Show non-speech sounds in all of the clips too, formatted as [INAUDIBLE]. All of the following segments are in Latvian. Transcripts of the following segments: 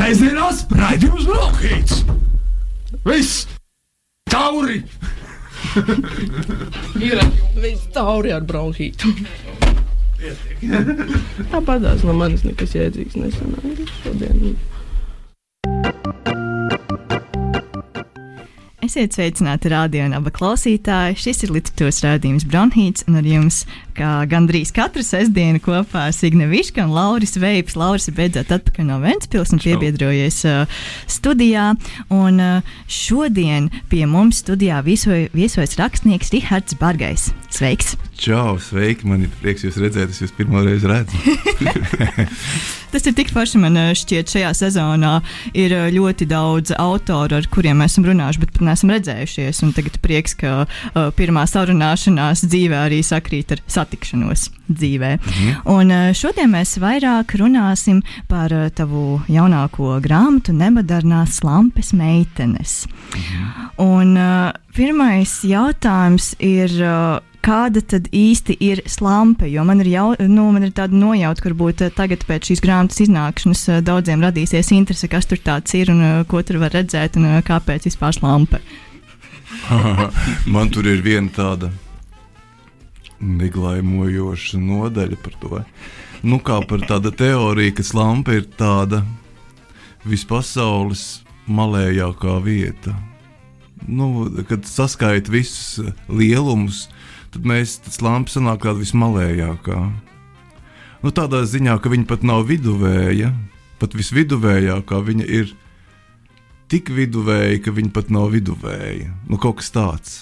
Sēžamās raidījums Brokhīts! Viss! Tauri! Ir viss tauri ar bronhītu. Tāpat tās no manis nekas jēdzīgs nesanāca šodien. Esiet sveicināti radio un abu klausītāji. Šis ir literatūras rādījums Bronhīts, un ar jums kā gandrīz katru sestdienu kopā ar Signe Viška un Lauris Veips. Lauris ir beidzot atpakaļ no Ventspils un piebiedrojies uh, studijā. Un uh, šodien pie mums studijā viesoja, viesojas rakstnieks Rihards Bargais. Sveiks! Čau, sveiki! Man ir prieks jūs redzēt, es jūs pirmo reizi redzu. [LAUGHS] Tas ir tik forši, man uh, šķiet, šajā sezonā ir uh, ļoti daudz autoru, ar kuriem mēs esam runājuši, bet pat neesam redzējušies. Un tagad prieks, ka uh, pirmā sarunāšanās dzīvē arī sakrīt ar satikšanos dzīvē. Mhm. Un uh, šodien mēs vairāk runāsim par uh, tavu jaunāko grāmatu, Nebadārnās lampes meitenes. Mhm. Un uh, pirmais jautājums ir. Kāda tad īsti ir slampe. Jo man ir, jau, nu, man ir tāda nojauta, ka varbūt eh, tagad pēc šīs grāmatas iznākšanas eh, daudziem radīsies interese, kas tur tāds ir un eh, ko tur var redzēt un kāpēc vispār slampe. [LAUGHS] man tur ir viena tāda neglaimojoša nodaļa par to. Nu, kā par tādu teoriju, ka slampe ir tāda vispasaules malējākā vieta. Nu, kad saskaita visus lielumus, tad mēs tas lampa sanāk tāda vismalējākā. Nu, tādā ziņā, ka viņa pat nav viduvēja, pat visviduvējākā viņa ir tik viduvēja, ka viņa pat nav viduvēja. Nu, kaut kas tāds.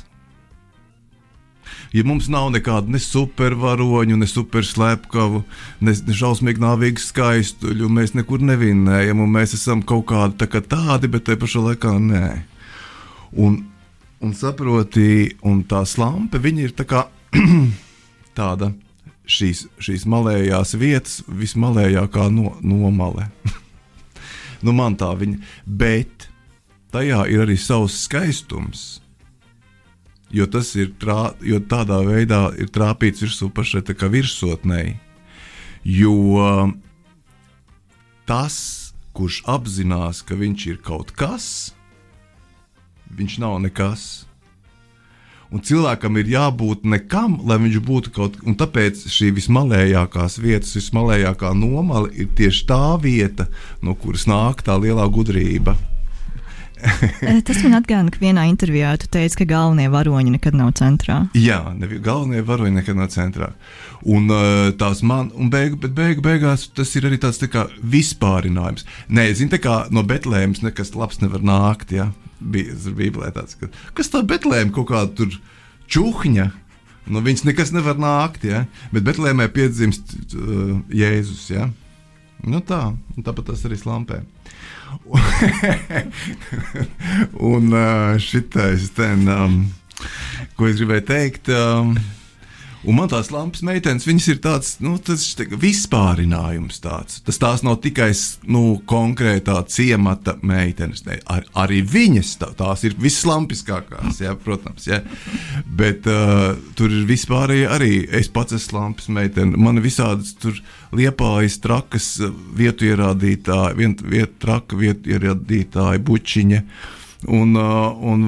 Ja mums nav nekāda ne supervaroņu, ne superslēpkavu, ne, ne šausmīgi nāvīgu skaistuļu, mēs nekur nevinnējam, un mēs esam kaut kādi tā kā tādi, bet te pašā laikā nē. Un un saproti, un tā lampa ir tā kā, [CLEARS THROAT] tāda šīs, šīs malējās vietas, vismalējākā no, nomale. [LAUGHS] nu, man tā viņa, bet tajā ir arī savs skaistums. Jo tas ir trā, jo tādā veidā ir trāpīts virsū pašai virsotnei. Jo tas, kurš apzinās, ka viņš ir kaut kas, viņš nav nekas. Un cilvēkam ir jābūt nekam, lai viņš būtu kaut kas. Tāpēc šī vismalējākās vietas, vismalējākā nomala ir tieši tā vieta, no kuras nāk tā lielā gudrība. [LAUGHS] Eh, tas man atgādina, ka vienā intervijā tu teici, ka galvenie varoņi nekad nav centrā. Jā, nevi, galvenie varoņi nekad nav centrā. Un uh, tās man, un beigu, beigu, beigās tas ir arī tāds tā kā vispārinājums. Nē, zini, tā kā no Betlēmas nekas labs nevar nākt. Ja? bija Bībelē tāds, ka kas tā Betlēma kaut kāda tur čuhņa. Nu, viņas nekas nevar nākt, ja? bet Betlēmē piedzimst uh, Jēzus. Ja? Nu tā, tāpat tas arī slampē. [LAUGHS] un uh, šitais, ten, um, ko es gribēju teikt. Um, Un man tās lampas meitenes, viņas ir tāds nu, tā, vispārinājums. Tāds. Tas tās nav tikai nu, konkrētā ciemata meitenes. Ne, ar, arī viņas tā, tās ir vislampiskākās, ja, protams. Ja. Bet uh, tur ir vispārēji arī. Es pats esmu lampas meitene. Man ir visādas tur liepājas, trakas vietu ierādītāji, vien, viet, traka vietu ierādītāji, bučiņa. Uh, Un, uh, un,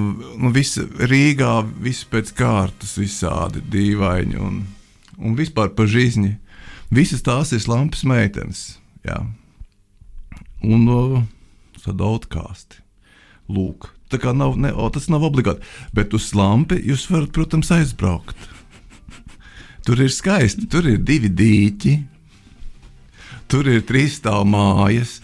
un viss Rīgā viss pēc kārtas, visādi dīvaini un, un vispār pa žizni. Visas tās ir lampas meitenes. Jā. Un uh, tad autkāsti. Lūk, tā kā nav, ne, o, tas nav obligāti. Bet uz lampi jūs varat, protams, aizbraukt. Tur ir skaisti, tur ir divi dīķi, tur ir trīs stāvu mājas,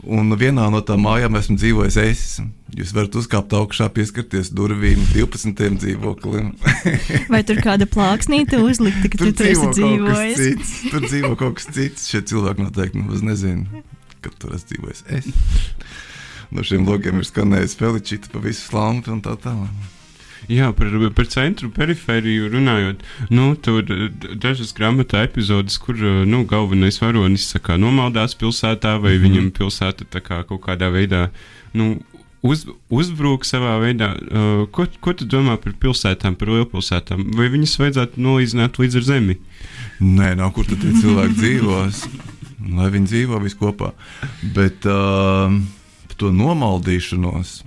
Un vienā no tām mājām esmu dzīvojis es. Jūs varat uzkāpt augšā, pieskarties durvīm, 12. dzīvoklim. Vai tur kāda plāksnīte uzlikta, ka tur tu esi dzīvojis? Cits, tur dzīvo kaut kas cits. Šie cilvēki noteikti nemaz nezina, ka tur esmu dzīvojis es. No šiem logiem ir skanējis Feličita pa visu slampu un tā tālāk. Jā, par, par centru perifēriju runājot, nu, tur dažas grāmatā epizodes, kur nu, galvenais varonis kā, nomaldās pilsētā, vai mm -hmm. viņam pilsēta kā, kaut kādā veidā nu, uz, uzbrūk savā veidā. Uh, ko, ko tu domā par pilsētām, par lielpilsētām? Vai viņas vajadzētu nolīdzināt līdz zemi? Nē, nav kur tie cilvēki dzīvos. lai viņi dzīvo visi kopā. Bet uh, to nomaldīšanos,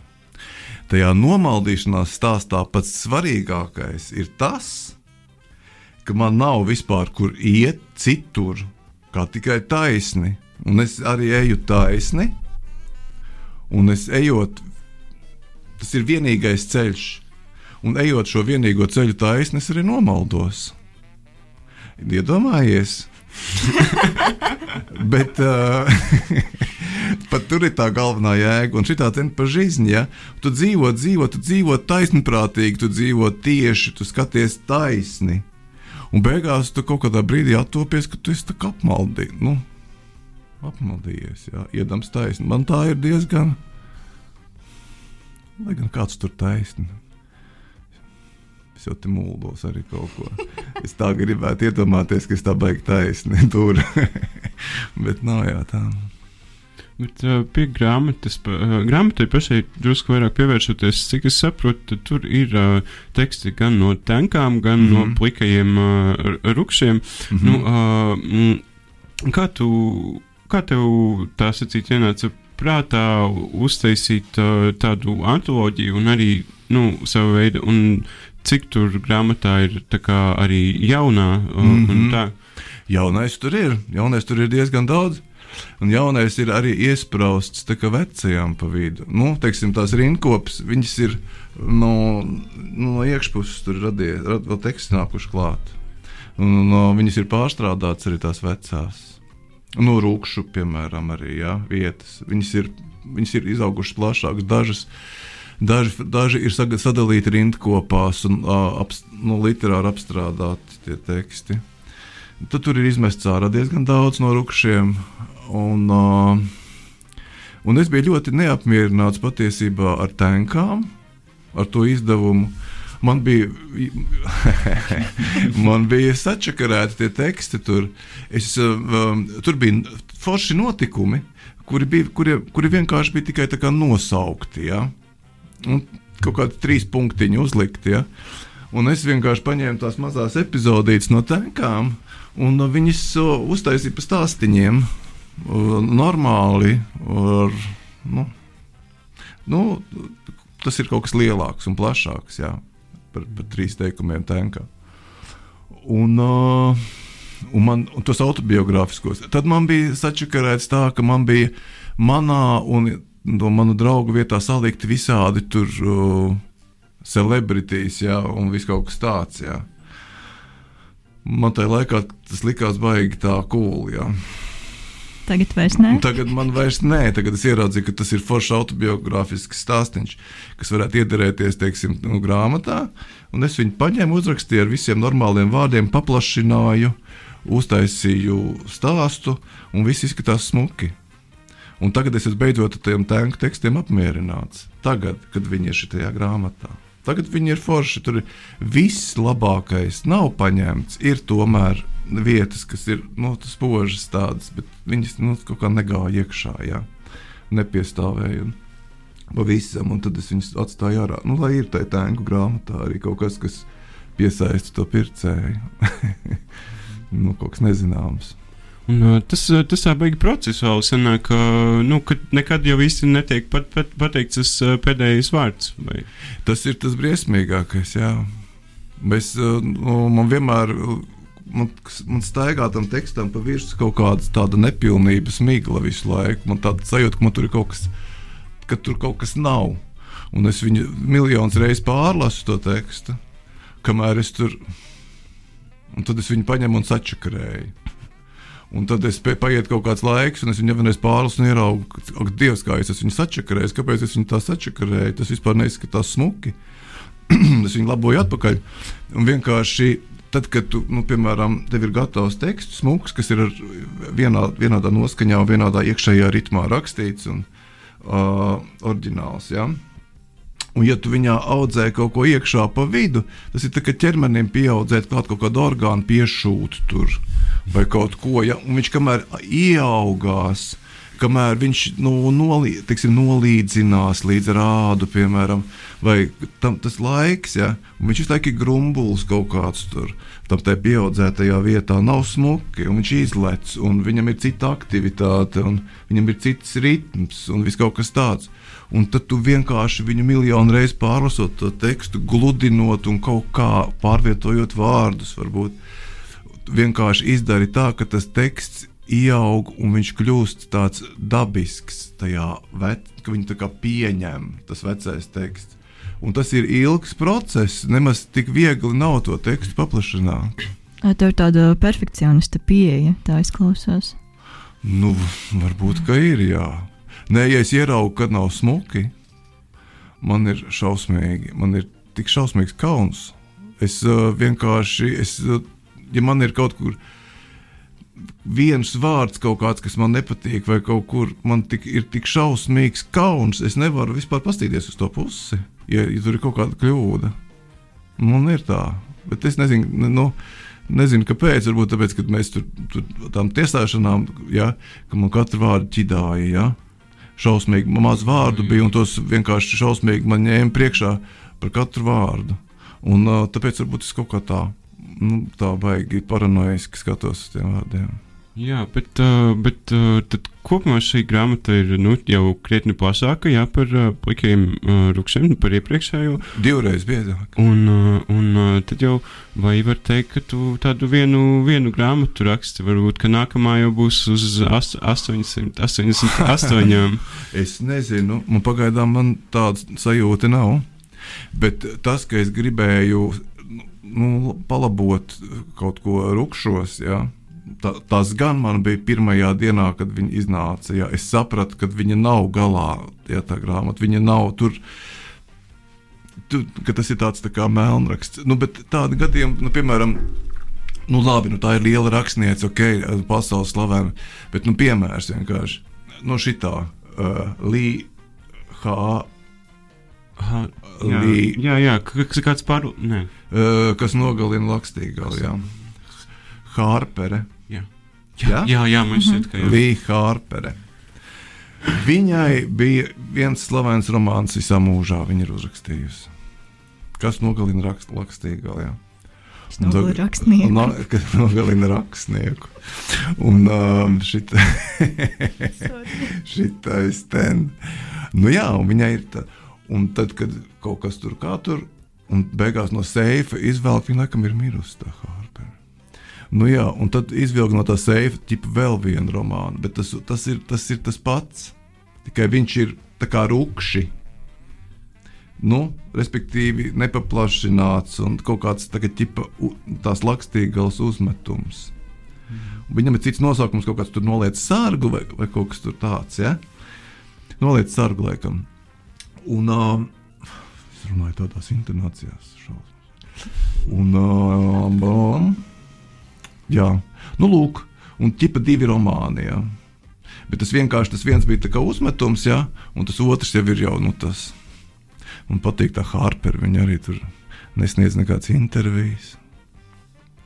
tajā nomaldīšanās stāstā pats svarīgākais ir tas, ka man nav vispār kur iet citur, kā tikai taisni. Un es arī eju taisni, un es ejot, tas ir vienīgais ceļš. Un ejot šo vienīgo ceļu taisni, es arī nomaldos. Iedomājies! [LAUGHS] Bet uh, [LAUGHS] pat tur ir tā galvenā jēga, un šī tā ir pa žizni. Ja? Tu dzīvo, dzīvo, tu dzīvo taisnprātīgi, tu dzīvo tieši, tu skaties taisni. Un beigās tu kaut kādā brīdī attopies, ka tu esi apmaldījies. Nu, apmaldījies, jā, iedams taisni. Man tā ir diezgan, lai gan kāds tur taisni. Es jau te mūlos arī kaut ko. Es tā gribētu iedomāties, ka es tā baigi taisni tur. [LAUGHS] Bet nav jā tā. Bet uh, pie grāmatas, uh, grāmatai pašai drusku vairāk pievēršoties, cik es saprotu, tur ir uh, teksti gan no tankām, gan mm -hmm. no plikajiem uh, rupšiem. Mm -hmm. nu, uh, kā, tu, kā tev tā sacīt, ienāca prātā uztaisīt uh, tādu antoloģiju un arī nu, savu veidu, un cik tur grāmatā ir kā, arī jaunā? Uh, mm -hmm. Jaunais tur ir, jaunais tur ir diezgan daudz. Un jaunais ir arī iesprāstīts vecajām pa vidu. Nu, teiksim, tās rinkopas, viņas ir no, nu, no iekšpuses tur radies, rad, vēl teksts nākuši klāt. Un, no, viņas ir pārstrādātas arī tās vecās. No rūkšu, piemēram, arī ja, vietas. Viņas ir, viņas ir izaugušas plašākas. Dažas, daži, daži ir sadalīti rindkopās un ap, nu, literāri apstrādāti tie teksti. Tad tur ir izmests ārā diezgan daudz no rupšiem. Un, uh, un es biju ļoti neapmierināts patiesībā ar tankām, ar to izdevumu. Man bija, [LAUGHS] man bija sačakarēti tie teksti, tur, es, um, tur bija forši notikumi, kuri, bija, kuri, kuri vienkārši bija tikai nosaukti. Ja? Un kaut kādi trīs punktiņi uzlikti. Ja? Un es vienkārši paņēmu tās mazās epizodītes no tankām, un viņas uztaisīju pa stāstīņiem normāli. Ar, nu, nu, tas ir kaut kas lielāks un plašāks jā, par, par trīs teikumiem tankā. Un, uh, un man un tos autobiogrāfiskos. Tad man bija sačakarēts tā, ka man bija manā un no manu draugu vietā salikti visādi tur uh, celebrities, jā, un viss kaut kas tāds. Jā. Man tajā laikā tas likās baigi tā cool. Jā. Tagad vairs nē. Tagad man vairs nē, tagad es ieraudzīju, ka tas ir foršs autobiogrāfisks stāstījums, kas varētu iederēties, teiksim, nu, grāmatā. Un es viņu paņēmu, uzrakstīju ar visiem normāliem vārdiem, paplašināju, uztaisīju stāstu, un viss izskatās smuki. Un tagad es esmu beidzot ar tiem tēmu tekstiem apmierināts. Tagad, kad viņi ir šajā grāmatā. Tagad viņi ir forši. Tur ir viss labākais, nav paņemts. Ir tomēr vietas, kas ir nu, spožas tādas, bet viņas nu, kaut kā negāja iekšā, jā, nepiestāvēja. Un, pavisam, un tad es viņus atstāju ārā. Nu, lai ir tajā tēnku grāmatā arī kaut kas, kas piesaista to pircēju. [LAUGHS] nu, kaut kas nezināms. Un, tas, tas tā beigas procesuāli sanāk, ka, nu, ka nekad jau īsti netiek pat, pat, pateikts tas pēdējais vārds. Vai? Tas ir tas briesmīgākais, jā. Mēs, nu, man vienmēr man, man staigā tam tekstam pa virsmu kaut kāda tāda nepilnības migla visu laiku. Man tāda sajūta, ka man tur ir kaut kas, ka tur kaut kas nav. Un es viņu miljonus reizes pārlasu to tekstu, kamēr es tur. Un tad es viņu paņemu un sačakarēju. Un tad es paiet kaut kāds laiks, un es viņu vienreiz pārlasu un ieraugu, ka Dievs, kā es viņu sačakarēju, kāpēc es viņu tā sačakarēju. Tas vispār neizskatās smuki. [CLEARS THROAT] es viņu laboju atpakaļ. Un vienkārši tad, kad tu, nu, piemēram, tev ir gatavs teksts, smūgs, kas ir vienā, vienādā noskaņā, vienādā iekšējā ritmā rakstīts un uh, oriģināls. Ja? Un, ja tu viņā audzē kaut ko iekšā pa vidu, tas ir tā, ka ķermenim pieaudzēt kaut kādu orgānu piešūt tur vai kaut ko. Ja? Un viņš kamēr ieaugās, kamēr viņš nu, nolī, teiksim, nolīdzinās līdz rādu, piemēram, vai tam, tas laiks, ja, un viņš visu laiku ir grumbulis kaut kāds tur. Tam tā pieaudzētajā vietā nav smuki, un viņš izlec, un viņam ir cita aktivitāte, un viņam ir cits ritms, un viss kaut kas tāds. Un tad tu vienkārši viņu miljonu reizes pārlasot to tekstu, gludinot un kaut kā pārvietojot vārdus, varbūt vienkārši izdari tā, ka tas teksts ieaug un viņš kļūst tāds dabisks tajā vecā, ka viņi tā kā pieņem tas vecais teksts. Un tas ir ilgs process, nemaz tik viegli nav to tekstu paplašināt. Tev ir tāda perfekcionista pieeja, tā izklausās. Nu, varbūt, ka ir, jā. Nē, ja es ieraugu, kad nav smuki, man ir šausmīgi, man ir tik šausmīgs kauns. Es uh, vienkārši, es, uh, ja man ir kaut kur viens vārds, kaut kāds, kas man nepatīk, vai kaut kur man tik, ir tik šausmīgs kauns, es nevaru vispār paskatīties uz to pusi, ja, ja tur ir kaut kāda kļūda. Man ir tā, bet es nezinu. Nu, Nezinu, kāpēc. Varbūt tāpēc, ka mēs tur, tur tam tiesāšanām, ja, ka man katru vārdu ķidāja. Ja, šausmīgi maz vārdu bija, un tos vienkārši šausmīgi man ņēma priekšā par katru vārdu. Un, tāpēc varbūt es kaut kā tā, nu, tā baigi paranoiski skatos uz tiem vārdiem. Jā, bet, uh, bet uh, kopumā šī grāmata ir nu, jau krietni plašāka jā, par uh, plikiem rupšiem, par iepriekšējo. Divreiz biezāk. Un, un tad jau vai var teikt, ka tu tādu vienu, vienu grāmatu raksti, varbūt, ka nākamā jau būs uz 888. [LAUGHS] es nezinu, man pagaidām man tāda sajūta nav. Bet tas, ka es gribēju nu, palabot kaut ko rupšos, ja, ta, tas gan man bija pirmajā dienā, kad viņa iznāca. Ja, es sapratu, ka viņa nav galā, ja tā grāmata, viņa nav tur. Tu, tas ir tāds tā kā melnraksts. Nu, bet tādi gadījumi, nu, piemēram, nu, labi, nu, tā ir liela rakstniece, ok, pasaules slavena. Bet, nu, piemērs vienkārši no šitā uh, Līja H. Aha, jā, Lī, jā, jā, kas ir kāds pār... Uh, kas nogalina Lakstīgalu, jā. Hārpere. Jā, jā, jā, jā man šķiet, ka jā. Līja Hārpere. Viņai bija viens slavens romāns visā mūžā, viņa ir uzrakstījusi. Kas nogalina rakst, Lakstīgalu, jā. Nogalina rakstnieku. No, kas nogalina rakstnieku. Un um, šita, [LAUGHS] šitais ten. Nu jā, un viņai ir tā. Un tad, kad kaut kas tur kā tur, un beigās no seifa izvelk, viņa laikam ir mirusi tā Hārpera. Nu jā, un tad izvilk no tā seifa ķipa vēl vienu romānu, bet tas, tas, ir, tas ir tas pats. Tikai viņš ir tā kā rūkši. Nu, respektīvi, nepaplašināts un kaut kāds tagad, ķipa, tās lakstīgals uzmetums. Mm. Viņam ir cits nosaukums, kaut kāds tur noliec sargu vai, vai kaut kas tāds. Ja? Noliec sargu laikam. Un uh, es runāju tādās intonācijās, šausmas. Un, uh, um, jā, nu, lūk, un ķipa divi romāni. Jā. Bet tas vienkārši tas viens bija uzmetums, jā, un tas otrs jau ir jau nu, tas. Man patīk tā Harper, viņa arī tur nesniedz nekādas intervijas.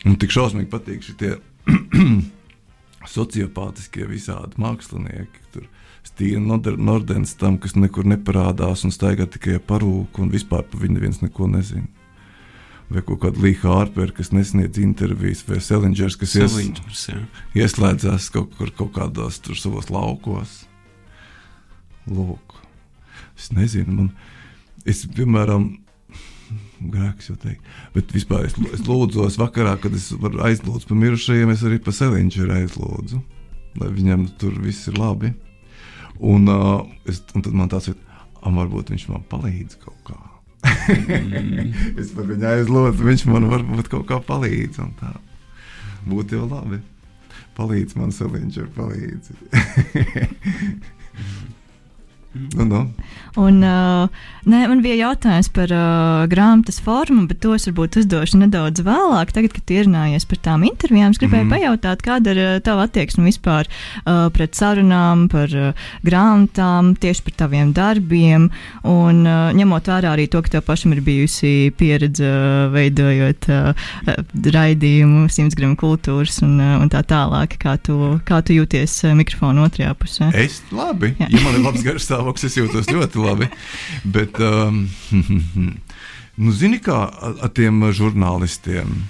Un tik šausmīgi patīk šie [CLEARS THROAT] sociopātiskie visādi mākslinieki. Tur Stīna Nordens tam, kas nekur neparādās un staigā tikai parūku un vispār par viņu neviens neko nezina. Vai kaut kāda Līja Hārpera, kas nesniedz intervijas, vai Selingers, kas Selingers, ies, ieslēdzās kaut kur kaut kādos tur savos laukos. Lūk, es nezinu, man, es, piemēram, grēks jau teikt. Bet vispār es, es lūdzu, vakarā, kad es aizlūgt par mirušajiem, es arī par Selingeru aizlūdzu. Lai viņam tur viss ir labi. Un, uh, es, un tad man tāds ir, varbūt viņš man palīdz kaut kā. mm. [LAUGHS] es par viņu aizlūdzu, viņš man varbūt kaut kā palīdz. Būtu jau labi. Palīdz man, Seliņš, ir palīdzi. [LAUGHS] Nu, nu. Un, uh, nē, man bija jautājums par uh, grāmatas formu, bet tos varbūt uzdošu nedaudz vēlāk. Tagad, kad ierunājies par tām intervijām, es gribēju mm. pajautāt, kāda ir uh, tava attieksme vispār uh, pret sarunām, par uh, grāmatām, tieši par taviem darbiem. Un uh, ņemot vērā arī to, ka tev pašam ir bijusi pieredze uh, veidojot uh, raidījumu, simts gramu kultūras un, uh, un tā tālāk, kā tu, kā tu jūties uh, mikrofona otrajā pusē. Es labi, Jā. ja man ir labs garšstāvoklis, es jūtos ļoti labi. Bet, um, [LAUGHS] nu, zini, kā ar tiem žurnālistiem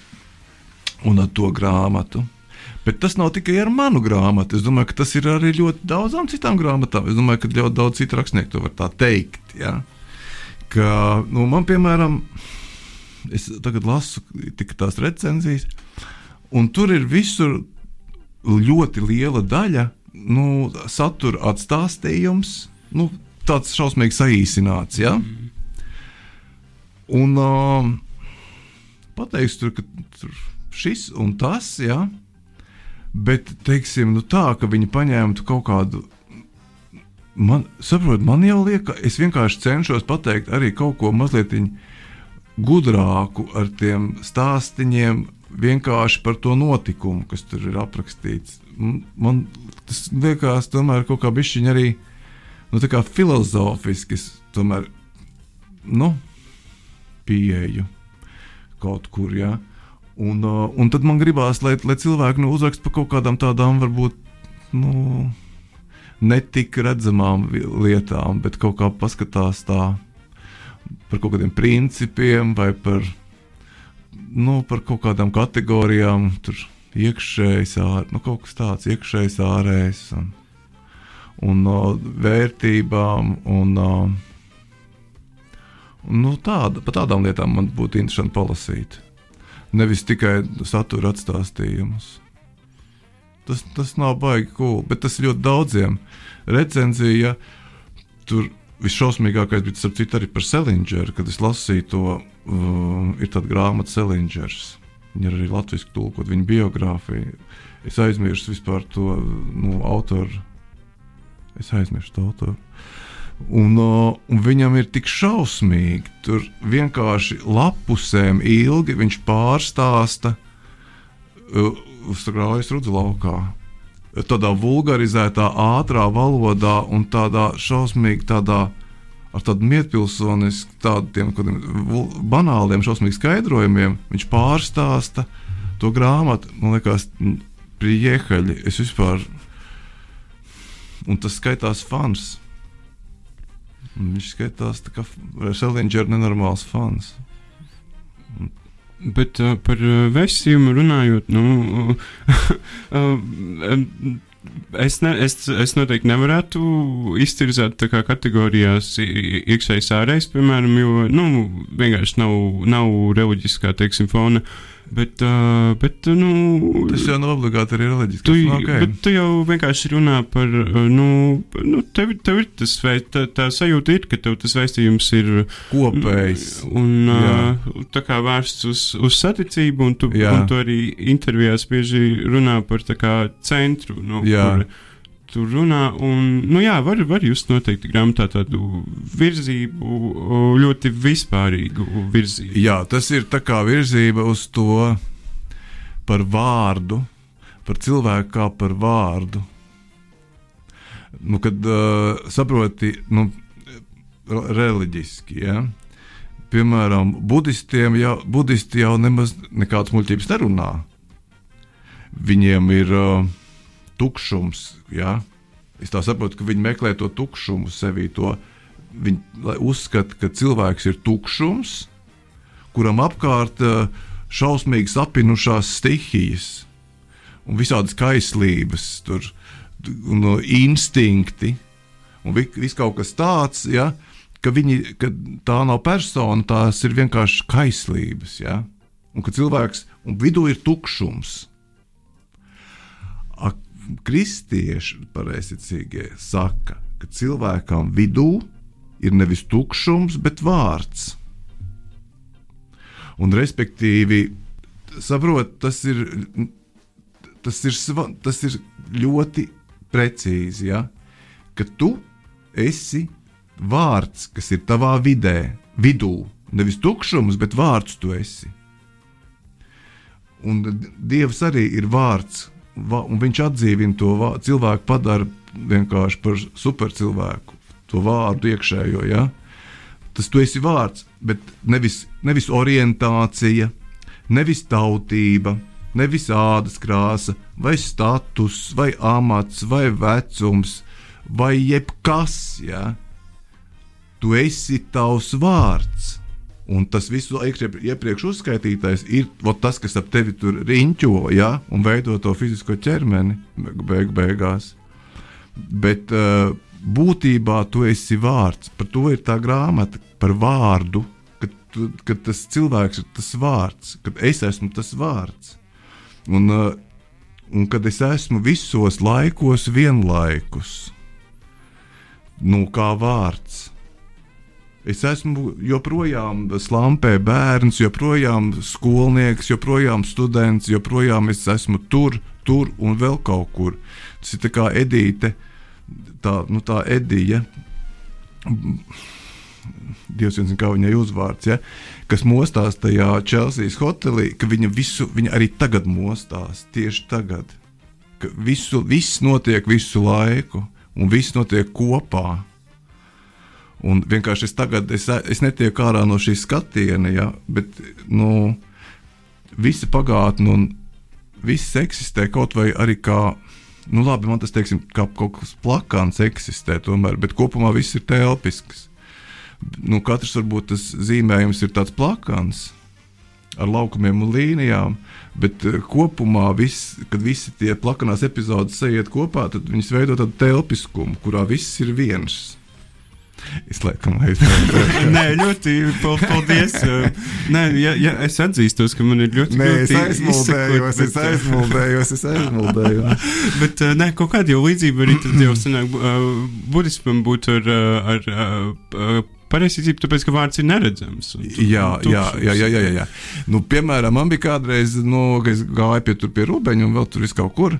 un ar to grāmatu. Bet tas nav tikai ar manu grāmatu. Es domāju, ka tas ir arī ļoti daudzām citām grāmatām. Es domāju, ka ļoti daudz citu rakstnieku to var tā teikt. Ja? Ka, nu, man, piemēram, es tagad lasu tās recenzijas, un tur ir visur ļoti liela daļa nu, satura atstāstījums, nu, tāds šausmīgi saīsināts. Ja? Mm. Un uh, pateiks, tur, ka tur šis un tas, ja? bet teiksim, nu, tā, ka viņi paņēma kaut kādu. Man, saprot, man jau liekas, es vienkārši cenšos pateikt arī kaut ko mazliet gudrāku ar tiem stāstiem, vienkārši par to notikumu, kas tur ir aprakstīts. Man tas liekas, tomēr kaut kā bišķiņa arī nu, filozofiski, tomēr, nu, pieeju kaut kur. Ja? Un, uh, un tad man gribās, lai, lai cilvēki nu, uzrakst par kaut kādām tādām, varbūt, nu, netik redzamām lietām, bet kaut kā paskatās tā par kaut kādiem principiem vai par, nu, par kaut kādām kategorijām. Tur iekšējs, ār, nu, kaut kas tāds iekšējs, ārējs. Un, un uh, vērtībām. Un, uh, nu, tāda, par tādām lietām man būtu interesanti palasīt. Nevis tikai satura atstāstījumus. Tas, tas nav baigi cool, bet tas ļoti daudziem. Recenzija tur visšausmīgākais bija tas, citu, arī par Selingeru, kad es lasīju to, uh, ir tāda grāmata Selingers. Viņa arī latviešu tulkot, viņa biogrāfija. Es aizmirsu vispār to nu, autoru Es aizmirsu to autoru. Un, uh, un viņam ir tik šausmīgi, tur vienkārši lapusēm ilgi viņš pārstāsta uh, grāmatas rudzu laukā. Tādā vulgarizētā, ātrā valodā un tādā šausmīgi tādā ar tādu mietpilsonisku, tādiem banāliem, šausmīgiem skaidrojumiem. Viņš pārstāsta to grāmatu, man liekas, priehaļi. Es vispār un tas skaitās fans. Un viņš skaitās kā Selingera nenormāls fans. Bet uh, par uh, vestījumu runājot, nu, uh, [LAUGHS] es, ne, es, es noteikti nevarētu iztirzēt kategorijās iekšējais ārējais, piemēram, jo nu, vienkārši nav, nav reliģiskā teiksim, fona. Uh, Bet, uh, bet nu, tas jau nav obligāti arī reliģiski. Tu, okay. Tu jau vienkārši runā par, nu, nu tev, tev ir tas veids, tā, tā sajūta ir, ka tev tas vēstījums ir kopējs. Un uh, tā kā vērsts uz, uz saticību, un tu, Jā. un tu arī intervijās bieži runā par tā kā centru. Nu, Jā. Kur, tur runā. Un, nu, jā, var, var just noteikti grāmatā tādu virzību, ļoti vispārīgu virzību. Jā, tas ir tā kā virzība uz to par vārdu, par cilvēku kā par vārdu. Nu, kad uh, saproti, nu, reliģiski, ja? piemēram, budistiem jau, budisti jau nemaz nekādas muļķības nerunā. Viņiem ir uh, tukšums. Ja? Es saprotu, ka viņi meklē to tukšumu sevī. To, viņi uzskata, ka cilvēks ir tukšums, kuram apkārt eh, šausmīgi sapinušās stihijas un visādas kaislības, tur, un instinkti un viss kaut kas tāds. Ja? Ka, viņi, ka tā nav persona, tās ir vienkārši kaislības. Ja? Un ka cilvēks un vidū ir tukšums kristieši pareizticīgie saka, ka cilvēkam vidū ir nevis tukšums, bet vārds. Un, respektīvi, saprot, tas ir, tas ir, tas ir ļoti precīzi, ja? ka tu esi vārds, kas ir tavā vidē, vidū, nevis tukšums, bet vārds tu esi. Un Dievs arī ir vārds, un viņš atdzīvina to. Cilvēku padara vienkārši par supercilvēku, to vārdu iekšējo. Ja? Tas tu esi vārds, bet nevis, nevis orientācija, nevis tautība, nevis ādas krāsa, vai status, vai amats, vai vecums, vai jebkas. Ja? Tu esi tavs vārds. Un tas viss iepriekš uzskaitītais ir tas, kas ap tevi tur riņķo ja? un veido to fizisko ķermeni beig beigās. Bet uh, būtībā tu esi vārds. Par to ir tā grāmata, par vārdu. Kad, tu, kad tas cilvēks ir tas vārds, kad es esmu tas vārds. Un, uh, un kad es esmu visos laikos vienlaikus, nu kā vārds Es esmu joprojām slampē bērns, joprojām skolnieks, joprojām students, joprojām es esmu tur, tur un vēl kaut kur. Tas ir kā Edīte, tā, nu, tā Edija. Dievs zina, kā viņai uzvārds, ja, kas mostās tajā Chelsea hotelī, ka viņa, visu, viņa arī tagad mostās, tieši tagad. Ka visu, viss notiek visu laiku, un viss notiek kopā. Un vienkārši es tagad es, es netieku ārā no šīs skatiena, ja, bet nu, visa pagātne un viss eksistē kaut vai arī kā. Nu, labi, man tas teiksim, kā kaut kas plakāns eksistē, tomēr, bet kopumā viss ir telpisks. Nu, katrs varbūt tas zīmējums ir tāds plakāns ar laukumiem un līnijām, bet eh, kopumā, viss, kad visi tie plakanās epizodes sajiet kopā, tad viņas veido tādu telpiskumu, kurā viss ir viens. Es laikam aizmirsu. [LAUGHS] Nē, ļoti paldies. Nē, ja, ja es atzīstos, ka man ir ļoti Nē, es aizmuldējos, bet... es aizmuldējos, es aizmuldējos. [LAUGHS] bet nē, kaut kāda jau līdzība arī tad jau sanāk, budismam būtu ar, ar, ar Pareizticība, tāpēc, ka vārds ir neredzams. Jā, jā, jā, jā, jā, jā. Nu, piemēram, man bija kādreiz, nu, kad es gāju pie, pie Rūbeņa un vēl tur kaut kur.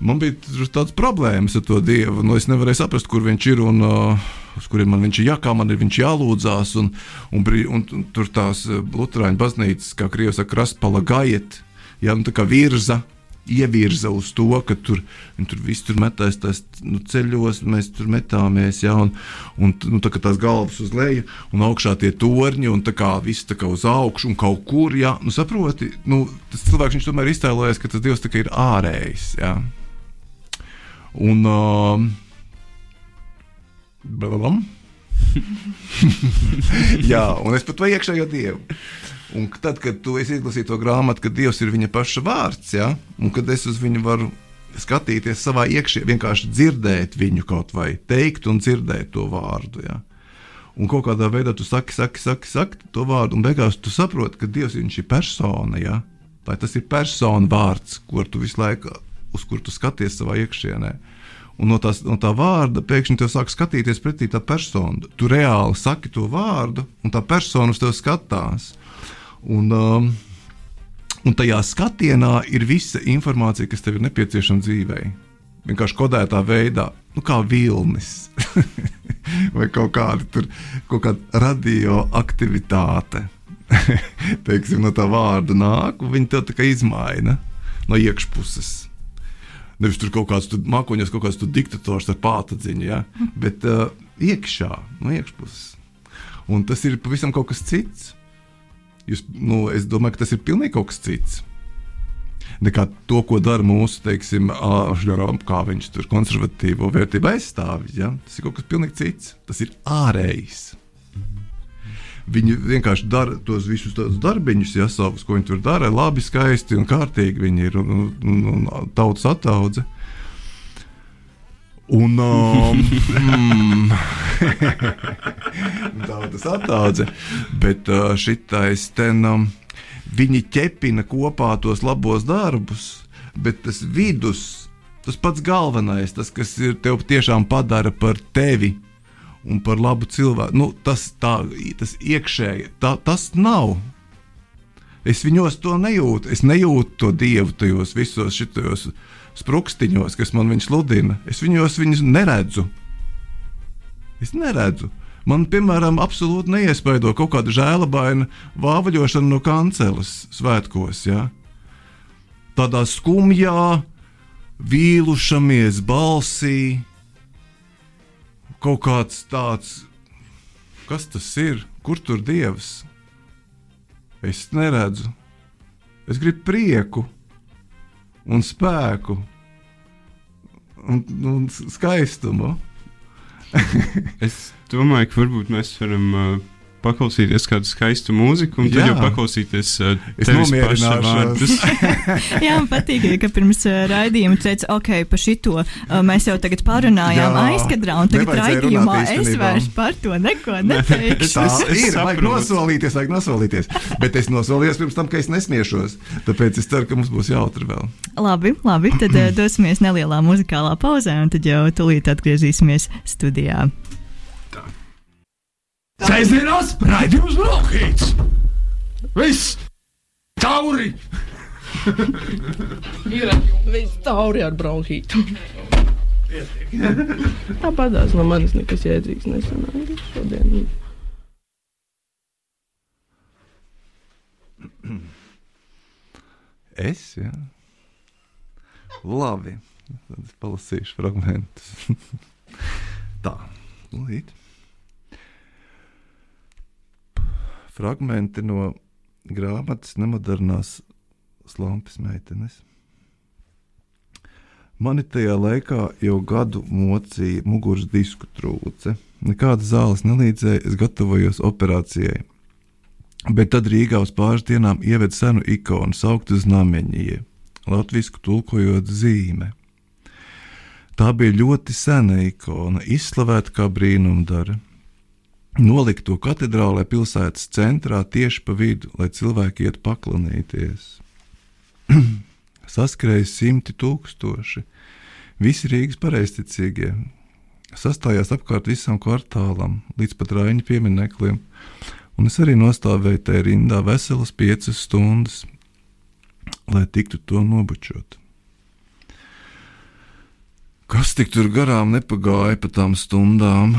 Man bija tāds problēmas ar to dievu. Nu, es nevarēju saprast, kur viņš ir un uh, uz kuriem man viņš ir jā, kā man ir viņš jālūdzās. Un, un, un, un tur tās Lutāņu baznīcas, kā Krievijas saka, krastpala gaiet, jā, nu, tā kā virza ievirza uz to, ka tur, tur viss tur metās tās, nu, ceļos, mēs tur metāmies, ja, un, un nu, tā, tās galvas uz leju, un augšā tie torņi, un tā kā viss tā kā uz augšu, un kaut kur, ja, nu, saproti, nu, tas cilvēks viņš tomēr iztēlojas, ka tas dievs tā kā ir ārējs, ja. Un, uh, [LAUGHS] Jā, un es pat vai iekšējo dievu. Un tad, kad tu izlasīji to grāmatu, kad Dievs ir viņa paša vārds, ja? un kad es uz viņu varu skatīties savā iekšā, vienkārši dzirdēt viņu kaut vai teikt un dzirdēt to vārdu. Ja? Un kaut kādā veidā tu saki, saki, saki, saki to vārdu, un beigās tu saproti, ka Dievs ir persona. Ja? Lai tas ir persona vārds, kur tu visu laiku, uz kur tu skaties savā iekšienē. Un no, tās, no tā vārda pēkšņi te sāk skatīties pretī tā persona. Tu reāli saki to vārdu, un tā persona uz tevi skatās. Un, um, un tajā skatienā ir visa informācija, kas tev ir nepieciešama dzīvē. Vienkārši kodētā veidā, nu, kā vilnis [LAUGHS] vai kaut kāda, tur, kaut kāda radioaktivitāte. [LAUGHS] Teiksim, no tā vārda nāk, un viņi tev izmaina no iekšpuses. Nevis tur kaut kāds mākoņos, kaut kāds diktators ar pātadziņu, ja? bet uh, iekšā, no iekšpuses. Un tas ir pavisam kaut kas cits. Jūs, nu, es domāju, ka tas ir pilnīgi kaut kas cits. Nekā to, ko dara mūsu, teiksim, āžģerām, kā viņš tur konservatīvo vērtību aizstāvja. Ja? Tas ir kaut kas pilnīgi cits. Tas ir ārējs. Viņi vienkārši dara tos visus tādus darbiņus, ja savus, ko viņi tur dara, labi, skaisti un kārtīgi. Viņi ir un, un, un tautas attaudze. Un um, mm, tā tas attaudze. Bet uh, šitais ten um, viņi ķepina kopā tos labos darbus, bet tas vidus, tas pats galvenais, tas, kas ir tev tiešām padara par tevi un par labu cilvēku, nu, tas, tā, tas iekšēji, tā, tas nav. Es viņos to nejūtu. Es nejūtu to dievu tajos visos šitos sprukstiņos, kas man viņš sludina. Es viņos viņus neredzu. Es neredzu. Man, piemēram, absolūti neiespaido kaut kāda žēlabaina vāvaļošana no kanceles svētkos. Ja? Tādā skumjā, vīlušamies balsī, kaut kāds tāds, kas tas ir, kur tur dievs? Es neredzu. Es gribu prieku un spēku un, un skaistumu. Es domāju, ka varbūt mēs varam uh, paklausīties kādu skaistu mūziku, un tad Jā. jau paklausīties uh, Es tevis paša vārdus. [LAUGHS] Jā, man patīk, ka pirms uh, raidījuma teica, ok, par šito uh, mēs jau tagad parunājām Jā, aizkadrā, un tagad raidījumā es vairs par to neko [LAUGHS] neteikšu. Tā Es- es ir. Vajag saprotu. nosolīties, vajag nosolīties. Bet es nosolījos pirms tam, ka es nesmiešos. Tāpēc es ceru, ka mums būs jautri vēl. Labi, labi, tad uh, [CLEARS THROAT] dosimies nelielā muzikālā pauzē, un tad jau tūlīt atgriezīsimies studijā. Sēžamās raidījums Brokhīts! Viss! Tauri! Ir viss tauri ar bronhītu. Tāpatās no manis nekas jēdzīgs nesanāca šodien. Es, jā. Labi. Tad es palasīšu fragmentus. [LAUGHS] Tā, lūdzu. Fragmenti no grāmatas Nemodernās slampes meitenes. Mani tajā laikā jau gadu mocīja muguras disku trūce. Nekādas zāles nelīdzēja, es gatavojos operācijai. Bet tad Rīgā uz pāris dienām ieved senu ikonu, sauktu znamenie, latviešu tulkojot zīme. Tā bija ļoti sena ikona, izslavēta kā brīnumdara. Nolikt to katedrālē pilsētas centrā tieši pa vidu, lai cilvēki iet paklanīties. [CLEARS THROAT] Saskrēja simti tūkstoši, visi Rīgas pareizticīgie. Sastājās apkārt visam kvartālam, līdz pat Raņa piemineklim, un es arī nostāvēju tajā rindā veselas piecas stundas, lai tiktu to nobučot. Kas tik tur garām nepagāja pa tām stundām,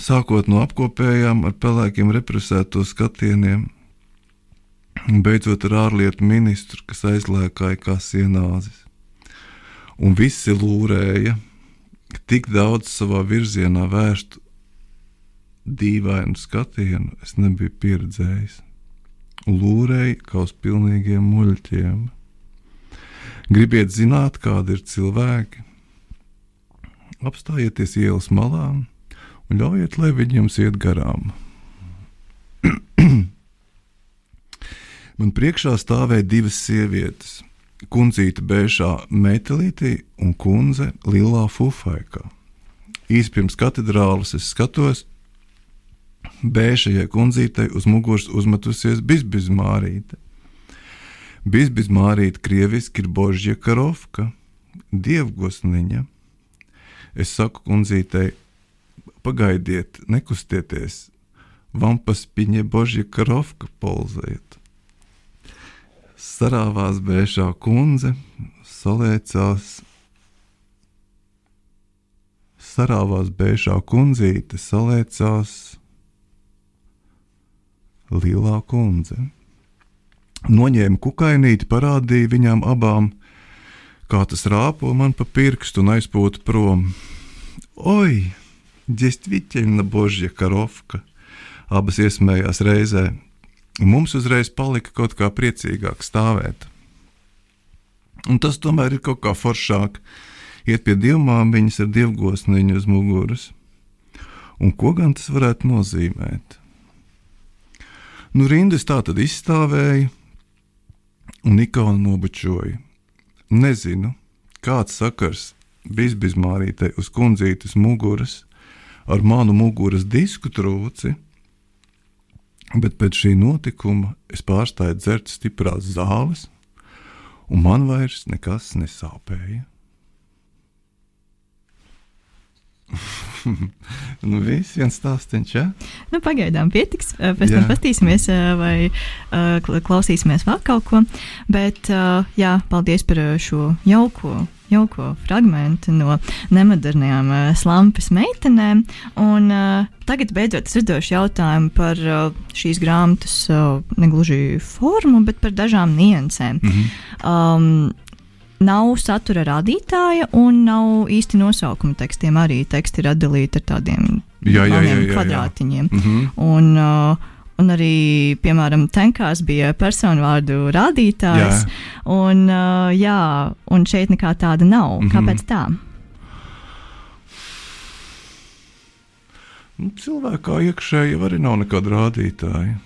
sākot no apkopējām ar pelēkiem represēto skatieniem, un beidzot ar ārlietu ministru, kas aizlēkāja kā sienāzis. Un visi lūrēja, tik daudz savā virzienā vērstu dīvainu skatienu es nebiju pieredzējis. Lūrēja kā uz pilnīgiem muļķiem. Gribiet zināt, kādi ir cilvēki? Apstājieties ielas malā un ļaujiet, lai viņi jums iet garām. [CLEARS THROAT] Man priekšā stāvēja divas sievietes. Kundzīte bēžā metālītī un kundze lilā fufaikā. Īsi pirms katedrāles es skatos, bēžajai kundzītei uz muguras uzmetusies bizbizmārīte. Bizbizmārīte krieviski ir Božja karovka, dievgosniņa. Es saku kundzītei, pagaidiet, nekustieties, vampas piņa Božja karovka polzēt. Sarāvās bēšā kundze, saliecās, sarāvās bēšā kundzīte, saliecās lielā kundze. Noņēma kukainīti, parādīja viņām abām, kā tas rāpo man pa pirkstu un aizpūta prom. Oi, действительно Božja karovka! Abas iesmējās reizē. Mums uzreiz palika kaut kā priecīgāk stāvēt. Un tas tomēr ir kaut kā foršāk. Iet pie dievmām viņas ar dievgosniņu uz muguras. Un ko gan tas varētu nozīmēt? Nu, rindas tā tad izstāvēja, un ikona nobučoja. Nezinu, kāds sakars bizbizmārītei uz kundzītes muguras ar manu muguras disku trūci, bet pēc šī notikuma es pārstāju dzert stiprās zāles, un man vairs nekas nesāpēja. [LAUGHS] nu, viss viens stāstīns, ja? Nu, pagaidām pietiks. eh, Pēc tam paskatīsimies, eh, vai eh, kla- klausīsimies vēl kaut ko. Bet, jā, paldies par šo jauko jauko fragment no nemodernajām uh, slampas meitenēm. Un, uh, tagad beidzot es uzdošu jautājumu par uh, šīs grāmatas uh, negluži formu, bet par dažām niansēm. Mm -hmm. um, Nav satura radītāja un nav īsti nosaukuma tekstiem. Arī teksti ir atdalīti ar tādiem Jā, jā, jā, jā, kvadrātiņiem. jā. Mhm. Un, uh, un arī, piemēram, Tenkās bija personu vārdu rādītājs. Jā. Un, uh, jā, un šeit nekā tāda nav. Mhm. Kāpēc tā? Nu, cilvēkā iekšēji arī nav nekāda rādītāja.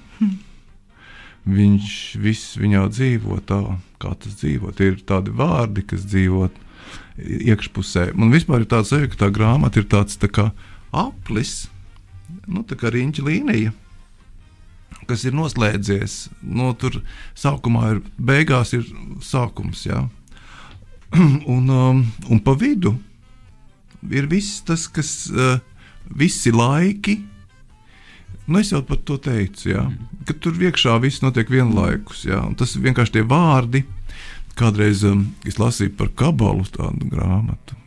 Viņš viss viņā dzīvo tā, kā tas dzīvo. Tie ir tādi vārdi, kas dzīvo iekšpusē. Man vispār ir tāds sajūta, ka tā grāmata ir tāds tā kā aplis, nu, tā kā riņķa līnija. Kas ir noslēdzies? No, tur sākumā ir beigās, ir sākums. Jā. [CLEARS THROAT] un, um, un pa vidu ir viss tas, kas uh, visi laiki. Nu, es jau par to teicu, jā, ka tur iekšā viss notiek vienlaikus. Jā, tas vienkārši tie vārdi. Kādreiz um, es lasīju par kabalu tādu grāmatu.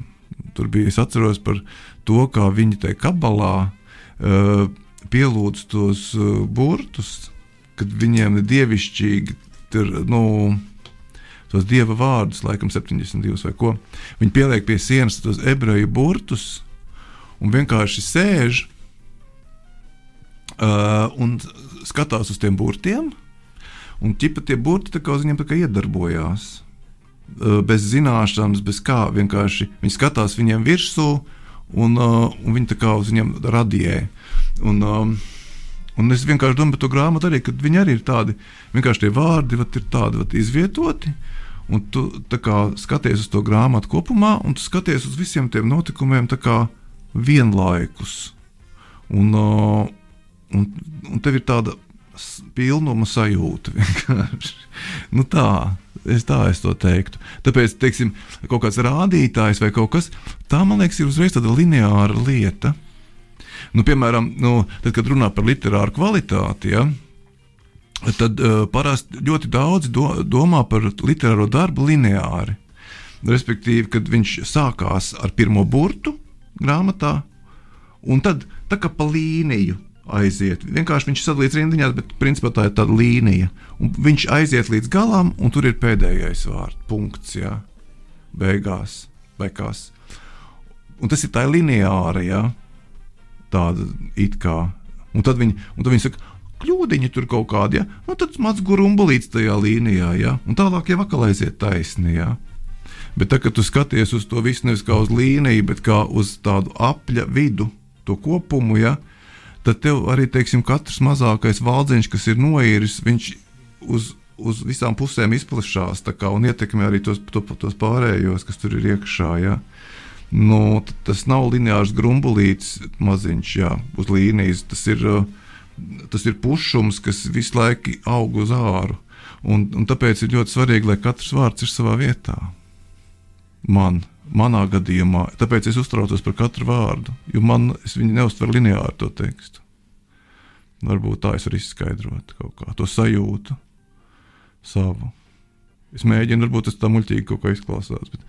Tur bija es atceros par to, kā viņi tajā kabalā uh, pielūdz tos uh, burtus, kad viņiem ir dievišķīgi. Tur, nu, tos dieva vārdus, laikam 72 vai ko. Viņi pieliek pie sienas tos ebreju burtus un vienkārši sēž uh, un skatās uz tiem burtiem. Un ķipa tie burti tā kā uz viņiem kā iedarbojās. Uh, bez zināšanas, bez kā vienkārši viņi skatās viņiem virsū un, uh, un viņi tā kā uz viņiem radīja. Un, um, un es vienkārši domāju par to grāmatu arī, kad viņi arī ir tādi, vienkārši tie vārdi vat, ir tādi vat, izvietoti. Un tu kā, skaties uz to grāmatu kopumā, un tu skaties uz visiem tiem notikumiem kā, vienlaikus. Un, uh, un, un tev ir tāda pilnuma sajūta [LAUGHS] nu tā, es tā es to teiktu. Tāpēc, teiksim, kaut kāds rādītājs vai kaut kas tāds, man liekas, ir uzreiz tāda lineāra lieta. Nu, piemēram, nu, tad, kad runā par literāru kvalitāti, ja, tad uh, parasti ļoti daudz do, domā par literāro darbu lineāri. Respektīvi, kad viņš sākās ar pirmo burtu grāmatā, un tad tā kā pa līniju aiziet. Vienkārši viņš sadalīts rindiņās, bet principā tā ir tāda līnija. Un viņš aiziet līdz galam, un tur ir pēdējais vārds, punkts, jā, beigās kas. Un tas ir tā lineāra, jā, tāda it kā. Un tad viņi, un tad viņi saka, kļūdiņi tur kaut kādi, ja? nu, tad maz gurumbulīts tajā līnijā, ja? un tālāk jau atkal aiziet taisni. Ja? Bet tā, kad tu skaties uz to visu nevis kā uz līniju, bet kā uz tādu apļa vidu, to kopumu, ja? tad tev arī, teiksim, katrs mazākais valdziņš, kas ir noiris, viņš uz, uz visām pusēm izplatās un ietekmē arī tos, to, tos pārējos, kas tur ir iekšā. Ja? Nu, tas nav lineārs grumbulīts maziņš, jā, uz līnijas. Tas ir, uh, tas ir pušums, kas visu laiku aug uz āru. Un, un tāpēc ir ļoti svarīgi, lai katrs vārds ir savā vietā. Man, manā gadījumā, tāpēc es uztraucos par katru vārdu, jo man es viņu neuztveru lineāri to tekstu. Varbūt tā es varu izskaidrot kaut kā to sajūtu savu. Es mēģinu, varbūt tas tā muļķīgi kaut kā izklausās, bet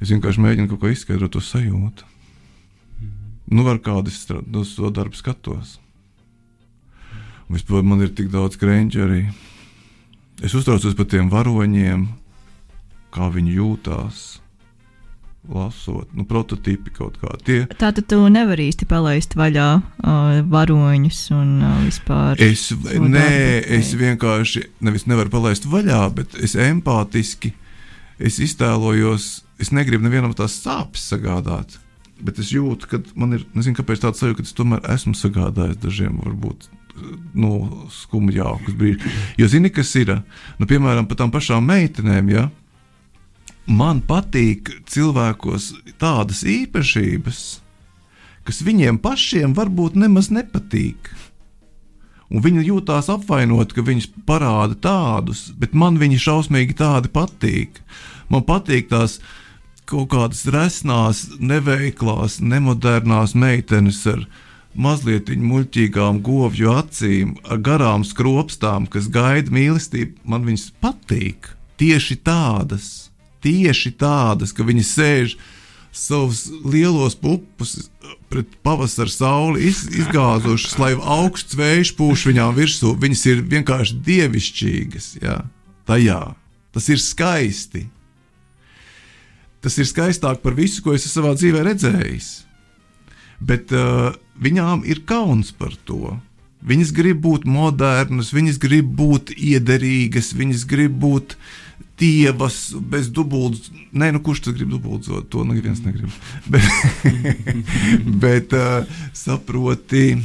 es vienkārši mēģinu kaut ko izskaidrot to sajūtu. Nu, var kādu izstrādāt, uz to darbu skatos. Un Vispār man ir tik daudz krēņķu arī. Es uztraucos par tiem varoņiem, kā viņi jūtās. Lasot, nu, prototypi kaut kādi. Tie, Tātad tu nevari īsti palaist vaļā uh, varoņus un uh, vispār. Es, nē, darbu es vienkārši nevis nevaru palaist vaļā, bet es empātiski es iztēlojos, es negribu nevienam tās sāpes sagādāt. Bet es jūtu, ka man ir, nezinu, kāpēc tāds sajūta, ka es tomēr esmu sagādājis dažiem, varbūt, nu, skumjākus brīžus. Jo zini, kas ir, nu, piemēram, par tām pašām meitenēm, ja? man patīk cilvēkos tādas īpašības, kas viņiem pašiem varbūt nemaz nepatīk. Un viņi jūtās apvainoti, ka viņus parāda tādus, bet man viņi šausmīgi tādi patīk. Man patīk tās kaut kādas resnās, neveiklās, nemodernās meitenes ar mazliet muļķīgām govju acīm, ar garām skropstām, kas gaida mīlestību. Man viņas patīk tieši tādas. tieši tādas, ka viņi sēž savus lielos pupus pret pavasara sauli iz, izgāzušas, lai augsts vējš pūš viņām virsū. Viņas ir vienkārši dievišķīgas. Jā, tajā. Tas ir skaisti. Tas ir skaistāk par visu, ko es savā dzīvē redzējis. Bet uh, viņām ir kauns par to. Viņas grib būt modernas, viņas grib būt iederīgas, viņas grib būt tievas, bez dubultas. Nē, nu kurš tad grib dubultzot? To neviens negrib. [LAUGHS] Bet, [LAUGHS] bet uh, saproti.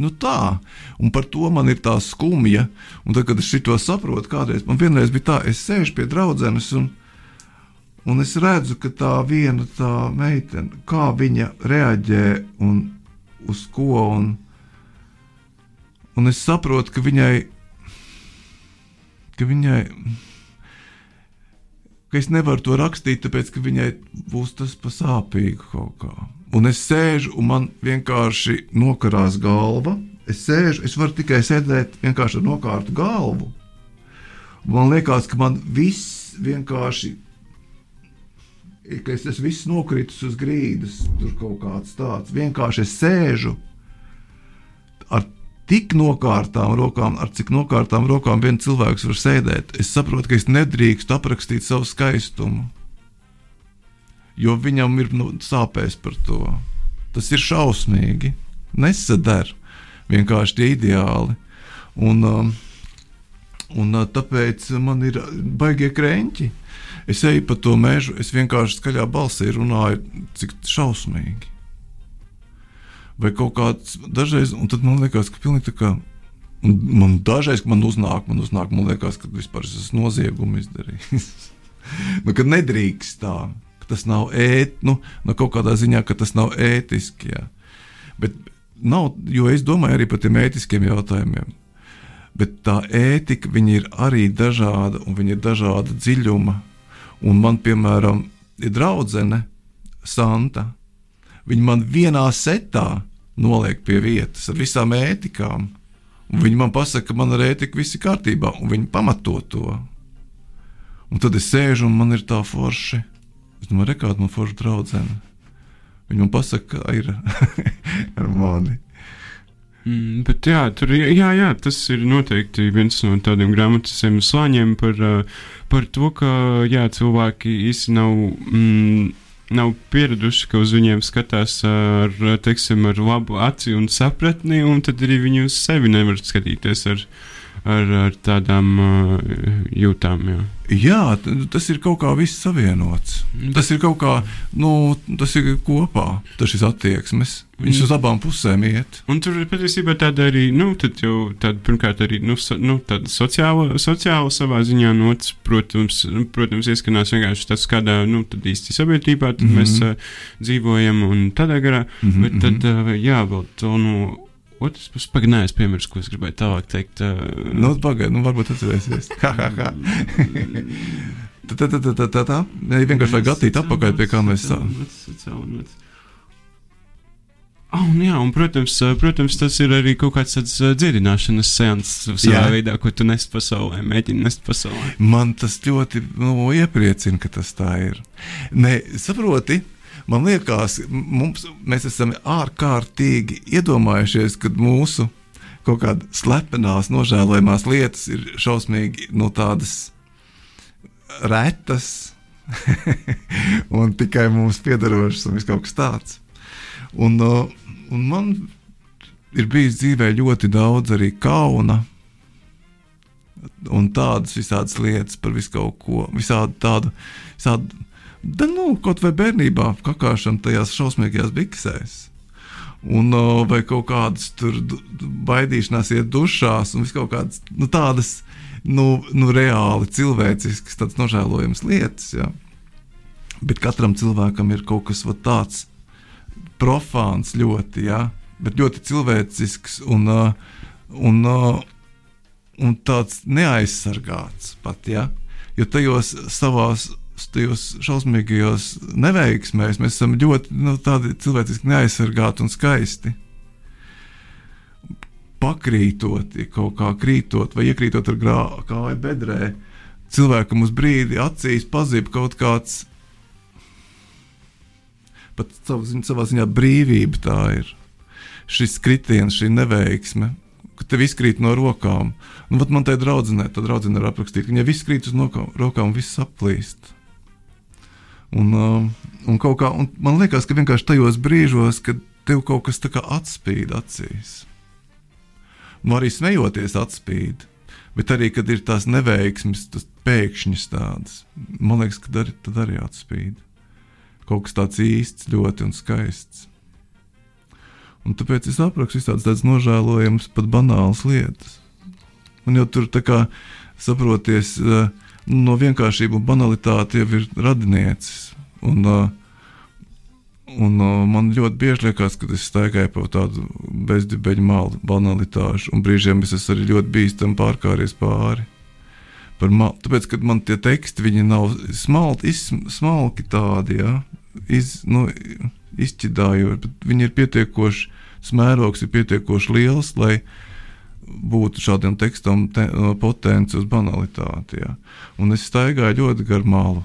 Nu tā, un par to man ir tā skumja. Un tad, kad es to saprotu, kādreiz man vienreiz bija tā, es sēžu pie draudzenes un, un es redzu, ka tā viena tā meitene, kā viņa reaģē un uz ko. Un, un es saprotu, ka viņai, ka viņai ka es nevaru to rakstīt, tāpēc ka viņai būs tas pasāpīgi kaut kā. Un es sēžu, un man vienkārši nokarās galva. Es sēžu, es varu tikai sēdēt vienkārši ar nokārtu galvu. Man liekas, ka man viss vienkārši, ka es esmu viss nokritis uz grīdas, tur kaut kāds tāds. Vienkārši es sēžu ar tik nokārtām rokām, ar cik nokārtām rokām viens cilvēks var sēdēt. Es saprotu, ka es nedrīkstu aprakstīt savu skaistumu, jo viņam ir nu, sāpēs par to. Tas ir šausmīgi. Nesadara vienkārši tie ideāli. Un, um, un tāpēc man ir baigie krēķi. Es eju pa to mežu, es vienkārši skaļā balsī runāju, cik šausmīgi vai kaut kāds dažreiz, un tad man liekas, ka pilnīgi tā kā. Man dažreiz, man uznāk, man uznāk, man liekas, ka vispār es esmu noziegumu izdarījis. [LAUGHS] nu, ka nedrīkst tā, ka tas nav ētiski, nu, no kaut kādā ziņā, ka tas nav ētiski. Jā. Bet nav, jo es domāju arī par tiem ētiskiem jautājumiem. Bet tā ētika ir arī dažāda, un viņa ir dažāda dziļuma. Un man, piemēram, ir draudzene Santa. Viņa man vienā setā noliek pie vietas ar visām ētikām. Un viņi man pasaka, ka man ar ētiku viss ir kārtībā, un viņi pamato to. Un tad es sēžu un man ir tā forši. Es domāju, rekāda man forša draudzene. Viņa man pasaka, ka ir [LAUGHS] ar mani. Mm, bet jā, tur, jā, jā, tas ir noteikti viens no tādiem grāmatiem slāņiem par, par to, ka jā, cilvēki īsti nav. Mm, nav pieraduši, ka uz viņiem skatās ar, teiksim, ar labu aci un sapratni, un tad arī viņi uz sevi nevar skatīties ar, ar, ar tādām uh, jūtām. Jā. jā, tas ir kaut kā viss savienots. Tas ir kaut kā, nu, tas ir kopā, tas ir attieksmes. Viņš mm. uz abām pusēm iet. Un tur ir patiesībā tāda arī, nu, tāda, pirmkārt, arī nu, so, nu, tāda sociāla, sociāla savā ziņā nots, protams, protams ieskanās vienkārši tas, kādā, nu, tad īsti sabiedrībā tad mm -hmm. mēs uh, dzīvojam un tādā garā, mm -hmm. bet tad, uh, jā, vēl to, nu, Otrs puses, pagaidām, es piemirsu, ko es gribēju tālāk teikt. Uh, nu, pagaidi, nu, varbūt atcerēsies. Ha, ha, ha. tā, tā, tā, tā, tā, tā. Vienkārši vajag attīt apakaļ, pie kā mēs sākam. Oh, jā, un, protams, protams, tas ir arī kaut kāds tāds dziedināšanas seans savā jā. veidā, ko tu nes pasaulē, mēģini nest pasaulē. Man tas ļoti nu, iepriecina, ka tas tā ir. Nē, saproti, man liekas, mums, mēs esam ārkārtīgi iedomājušies, ka mūsu kaut kādas slepenās, nožēlojamās lietas ir šausmīgi no nu, tādas retas [LAUGHS] un tikai mums piedarošas un kaut kas tāds. Un, uh, un man ir bijis dzīvē ļoti daudz arī kauna. Un tādas visādas lietas par visu kaut ko, visādi tādu, visādi, da, nu, kaut vai bērnībā, kakāšana tajās šausmīgajās biksēs. Un, vai kaut kādas tur baidīšanās, iet dušās, un kaut kādas nu, tādas nu, nu, reāli cilvēciskas, tādas nožēlojamas lietas. Ja? Bet katram cilvēkam ir kaut kas tāds, profāns ļoti, ja, bet ļoti cilvēcisks un, un, un tāds neaizsargāts pat. Ja, jo tajos savās tajos šausmīgajos neveiksmēs mēs esam ļoti nu, cilvēciski neaizsargāti un skaisti. Pakrītot, ja kaut kā krītot vai iekrītot ar kāju bedrē, cilvēkam uz brīdi acīs pazūd kaut kāds, pat sav- savā ziņā brīvība tā ir. Šis kritiens, šī neveiksme, ka tev izkrīt no rokām. Nu, man te draudzenē, tad draudzene ir aprakstīta, ka viņai viss krīt uz rokām, viss aplīst. Un, uh, un kā, un man liekas, ka vienkārši tajos brīžos, kad tev kaut kas tā kā atspīd acīs. Nu, arī smejoties atspīd, bet arī, kad ir tās neveiksmes, tas pēkšņas tādas, man liekas, ka arī, tad arī atspīd. Kaut kas tāds īsts, ļoti un skaists. Un tāpēc es aprakstu visādas tādas nožēlojamas, pat banālas lietas. Un jau tur tā kā saproties, eh, no vienkāršība un banalitāte jau ir radinieces. Un, eh, un eh, man ļoti bieži liekas, ka es staigāju pa tādu bezdibeņu malu banalitāšu, un brīžiem es esmu arī ļoti bīstami pārkāries pāri. Tāpēc, kad man tie teksti viņi nav smalki, iz, smalki tādi, ja, iz, nu, izķidājot, bet viņi ir pietiekoši, smērogs ir pietiekoši liels, lai būtu šādam tekstam te, potenci uz banalitāti. Ja. Un es staigāju ļoti gar malu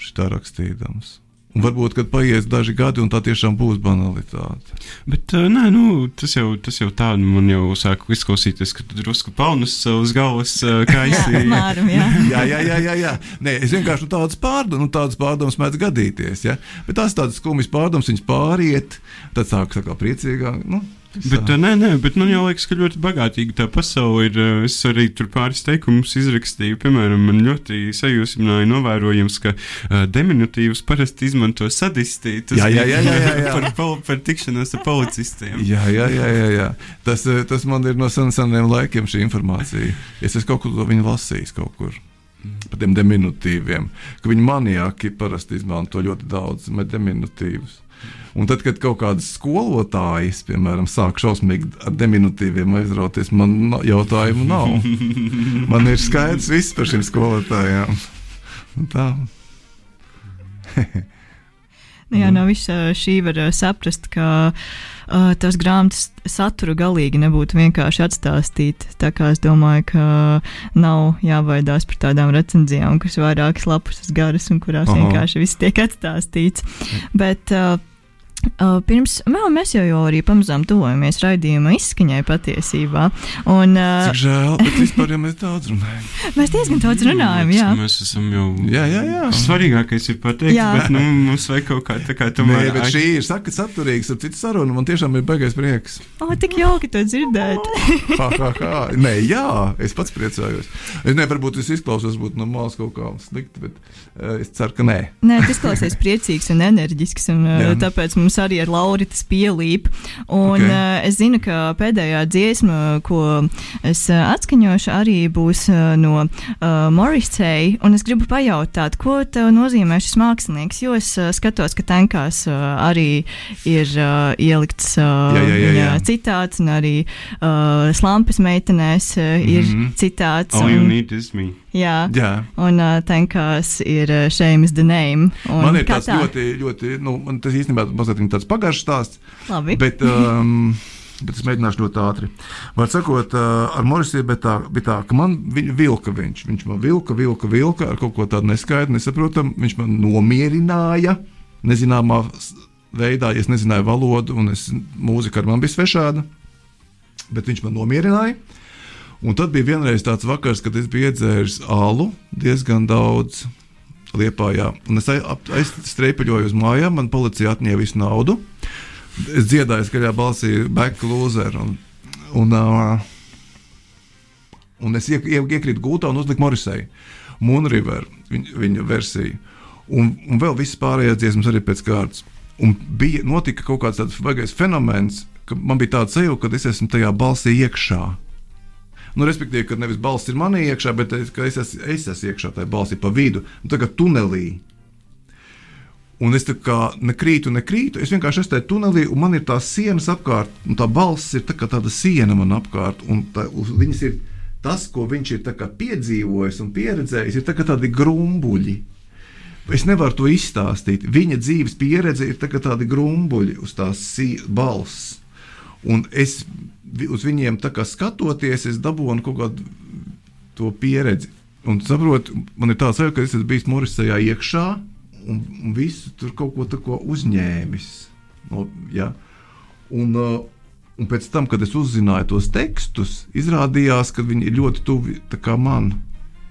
šitā rakstīdams. Un varbūt, kad paies daži gadi, un tā tiešām būs banalitāte. Bet uh, nē, nu, tas, jau, tas jau tā, nu, man jau sāk izklausīties, ka tu drusku paunus uz galvas [LAUGHS] uh, kaisi. Māram, jā. [LAUGHS] jā, jā, jā, jā, jā. Nē, es vienkārši nu, tādas pārdomas, nu, tādas pārdomas mēdz gadīties. Ja? Bet tās tādas skumjas pārdomas, viņas pāriet, tad sāk tā kā priecīgāk. Nu, Bet, uh, nē, nē, bet man jau liekas, ka ļoti bagātīga tā pasaule ir. uh, Es arī tur pāris teikumus izrakstīju. Piemēram, man ļoti sajūsmināja novērojums, ka uh, diminutīvus parasti izmanto sadisti. Tas Jā, jā, jā, jā, jā, jā. [LAUGHS] par, pol- par tikšanos ar policistiem. Jā, jā, jā, jā, jā. Tas, eh, tas man ir no sen, seniem laikiem šī informācija. Es esmu kaut kur to viņu lasījis kaut kur. Par tiem diminutīviem. Ka viņi maniaki parasti izmanto ļoti daudz diminutīvus. Un tad, kad kaut kādas skolotājas, piemēram, sāk šausmīgi ar diminutīviem aizrauties, man jautājumu nav. [LAUGHS] Man ir skaidrs viss par šīm skolotājām. Tā. Nu, jā, no visa šī var uh, saprast, ka uh, tās grāmatas satura galīgi nebūtu vienkārši atstāstīt. Tā kā es domāju, ka nav jābaidās par tādām recenzijām, kas vairākas lapus garas un kurās Aha. vienkārši viss tiek atstāstīts. Bet, uh, Uh, pirms vēl mēs jau, jau arī pamazām tuvojamies raidījuma izskaņai patiesībā. Un, uh, Cik žēl, bet vispār jau mēs daudz runājam. [LAUGHS] mēs diezgan daudz runājam, jā. Mēs esam jau. Jā, jā, jā. Svarīgākais ir pateikt, Jā. bet nu, mums vajag kaut kā tā kā Nē, tomēr. bet šī ir saka, saturīga ar citu sarunu. Man tiešām ir baigais prieks. O, tik jauki to dzirdēt. [LAUGHS] Ha, ha, ha. Nē, jā, es pats priecājos. Es nevaru, varbūt es izklausos, būt no malas kaut kā slikti, bet uh, es ceru, ka nē. Nē, tas izklausās priecīgs un enerģisks, un uh, Jā. tāpēc mums arī ar Lauru tas pielīp. Un Ok. uh, es zinu, ka pēdējā dziesma, ko es uh, atskaņošu, arī būs uh, no uh, Morrissey, un es gribu pajautāt, ko tev nozīmē šis mākslinieks, jo es uh, skatos, ka tenkās uh, arī ir uh, ielikts uh, Jā, jā, jā, jā. citāts, un arī uh, Slampas meitenēs uh, ir Mhm. citāts. All you un, need is me. jā, Jā. Un uh, tenkās ir uh, Shame is the name. Man ir kā tāds tā? ļoti, ļoti, nu, man tas īstenībā mazliet tāds pagaršs stāsts, Labi. bet, um, bet es mēģināšu ļoti ātri. Var sakot, uh, ar Morisiju bija tā, bija tā, ka man viņ, vilka viņš. Viņš man vilka, vilka, vilka ar kaut ko tādu neskaidru, nesaprotamu. Viņš man nomierināja nezināmā veidā, ja es nezināju valodu, un es, mūzika ar man bija svešāda, bet viņš man nomierināja. Un tad bija vienreiz tāds vakars, kad es biju iedzēris alu diezgan daudz liepājā. Un es ai- ap- aizstreipaļoju uz mājām, man policija atņēma visu naudu. Es dziedāju skaļā balsī Back Loser. Un, un, uh, un es iek, iek, iekrītu gultā un uzliku Morisei. Moonriver, viņa, viņa versiju. Un, un vēl visas pārējās dziesmas arī pēc kārtas. Un bija notika kaut kāds tāds baigais fenomens, ka man bija tāds sajūta, ka es esmu tajā balsī iekšā. Nu, respektīvi, ka nevis balss ir manī iekšā, bet es, es, esmu, es esmu iekšā tajā balsī pa vidu, nu, tā kā tunelī. Un es tā kā nekrītu, nekrītu. Es vienkārši esmu tajā tunelī, un man ir tās sienas apkārt, un tā balss ir tā kā tāda siena man apkārt. Un tā, viņas ir tas, ko viņš ir piedzīvojis un pieredzējis, ir tā tādi grumbuļi. Es nevaru to izstāstīt. Viņa dzīves pieredze ir tā kā tādi grumbuļi uz tās balss. Un es uz viņiem skatoties, es dabūnu kaut kādu to pieredzi. Un saprot, man ir tāds sajūta, ka es esmu bijis Morisajā iekšā un, un visu tur kaut ko tādu uzņēmis. No, ja? un, uh, un pēc tam, kad es uzzināju tos tekstus, izrādījās, ka viņi ir ļoti tuvi man,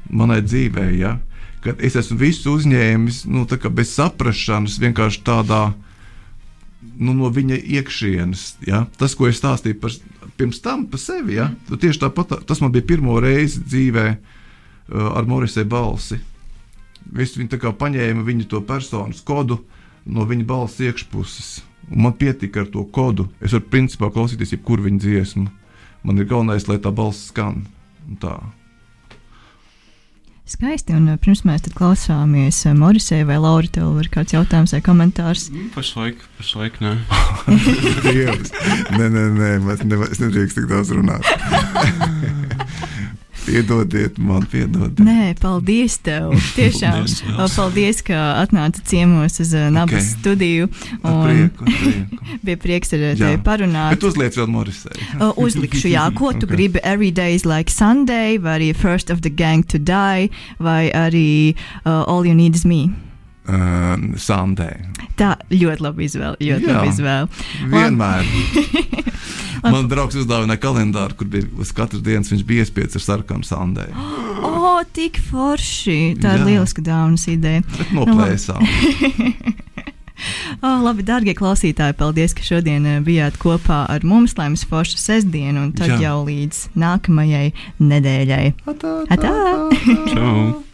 manai dzīvei. Ja? Kad es esmu visu uzņēmis nu, bez saprašanas, vienkārši tādā nu, no viņa iekšienes. Ja? Tas, ko es stāstīju par, pirms tam par sevi, ja? tieši tāpat tas man bija pirmo reizi dzīvēm Uh, ar Morisē balsi. Visu viņi paņēma viņa to personas kodu no viņa balss iekšpuses. Un man pietika ar to kodu. Es varu principā klausīties jebkuru viņa dziesmu. Man ir galvenais, lai tā balss skan. Tā. Skaisti, un uh, pirms mēs klausāmies uh, Morisē vai Laura, tev ir kāds jautājums vai komentārs? Nu, pašlaik, pašlaik nē. nē, nē, nē, mēs nedrīkst tik daudz runāt. [LAUGHS] Piedodiet man, piedodiet. Nē, paldies tev. [LAUGHS] Tiešām paldies, paldies ka atnāci ciemos uz uh, Nabas okay. studiju. Un prieku, prieku. [LAUGHS] bija prieks ar tevi parunāt. Bet uzliec vēl Morisē. uh, uzlikšu, jā, ko tu [LAUGHS] okay. gribi. Every day is like Sunday, vai arī First of the Gang to Die, vai arī uh, All You Need is Me. Uh, Sunday. Tā ļoti labi izvēle. Ļoti Jā, labi izvēle. Vienmēr. [LAUGHS] Man draugs uzdāvināja kalendāru, kur bija uz katras dienas viņš bija iespiedis ar sarkanu sandēju. [GASPS] O, oh, tik forši! Tā ir lieliska dāvanas ideja. Bet noplēsām. Oh, labi, [LAUGHS] darbie klausītāji, paldies, ka šodien eh, bijāt kopā ar mums. Lai jums forša sestdiena, un tad Jā. jau līdz nākamajai nedēļai. Atā! atā, atā. [LAUGHS] Čau!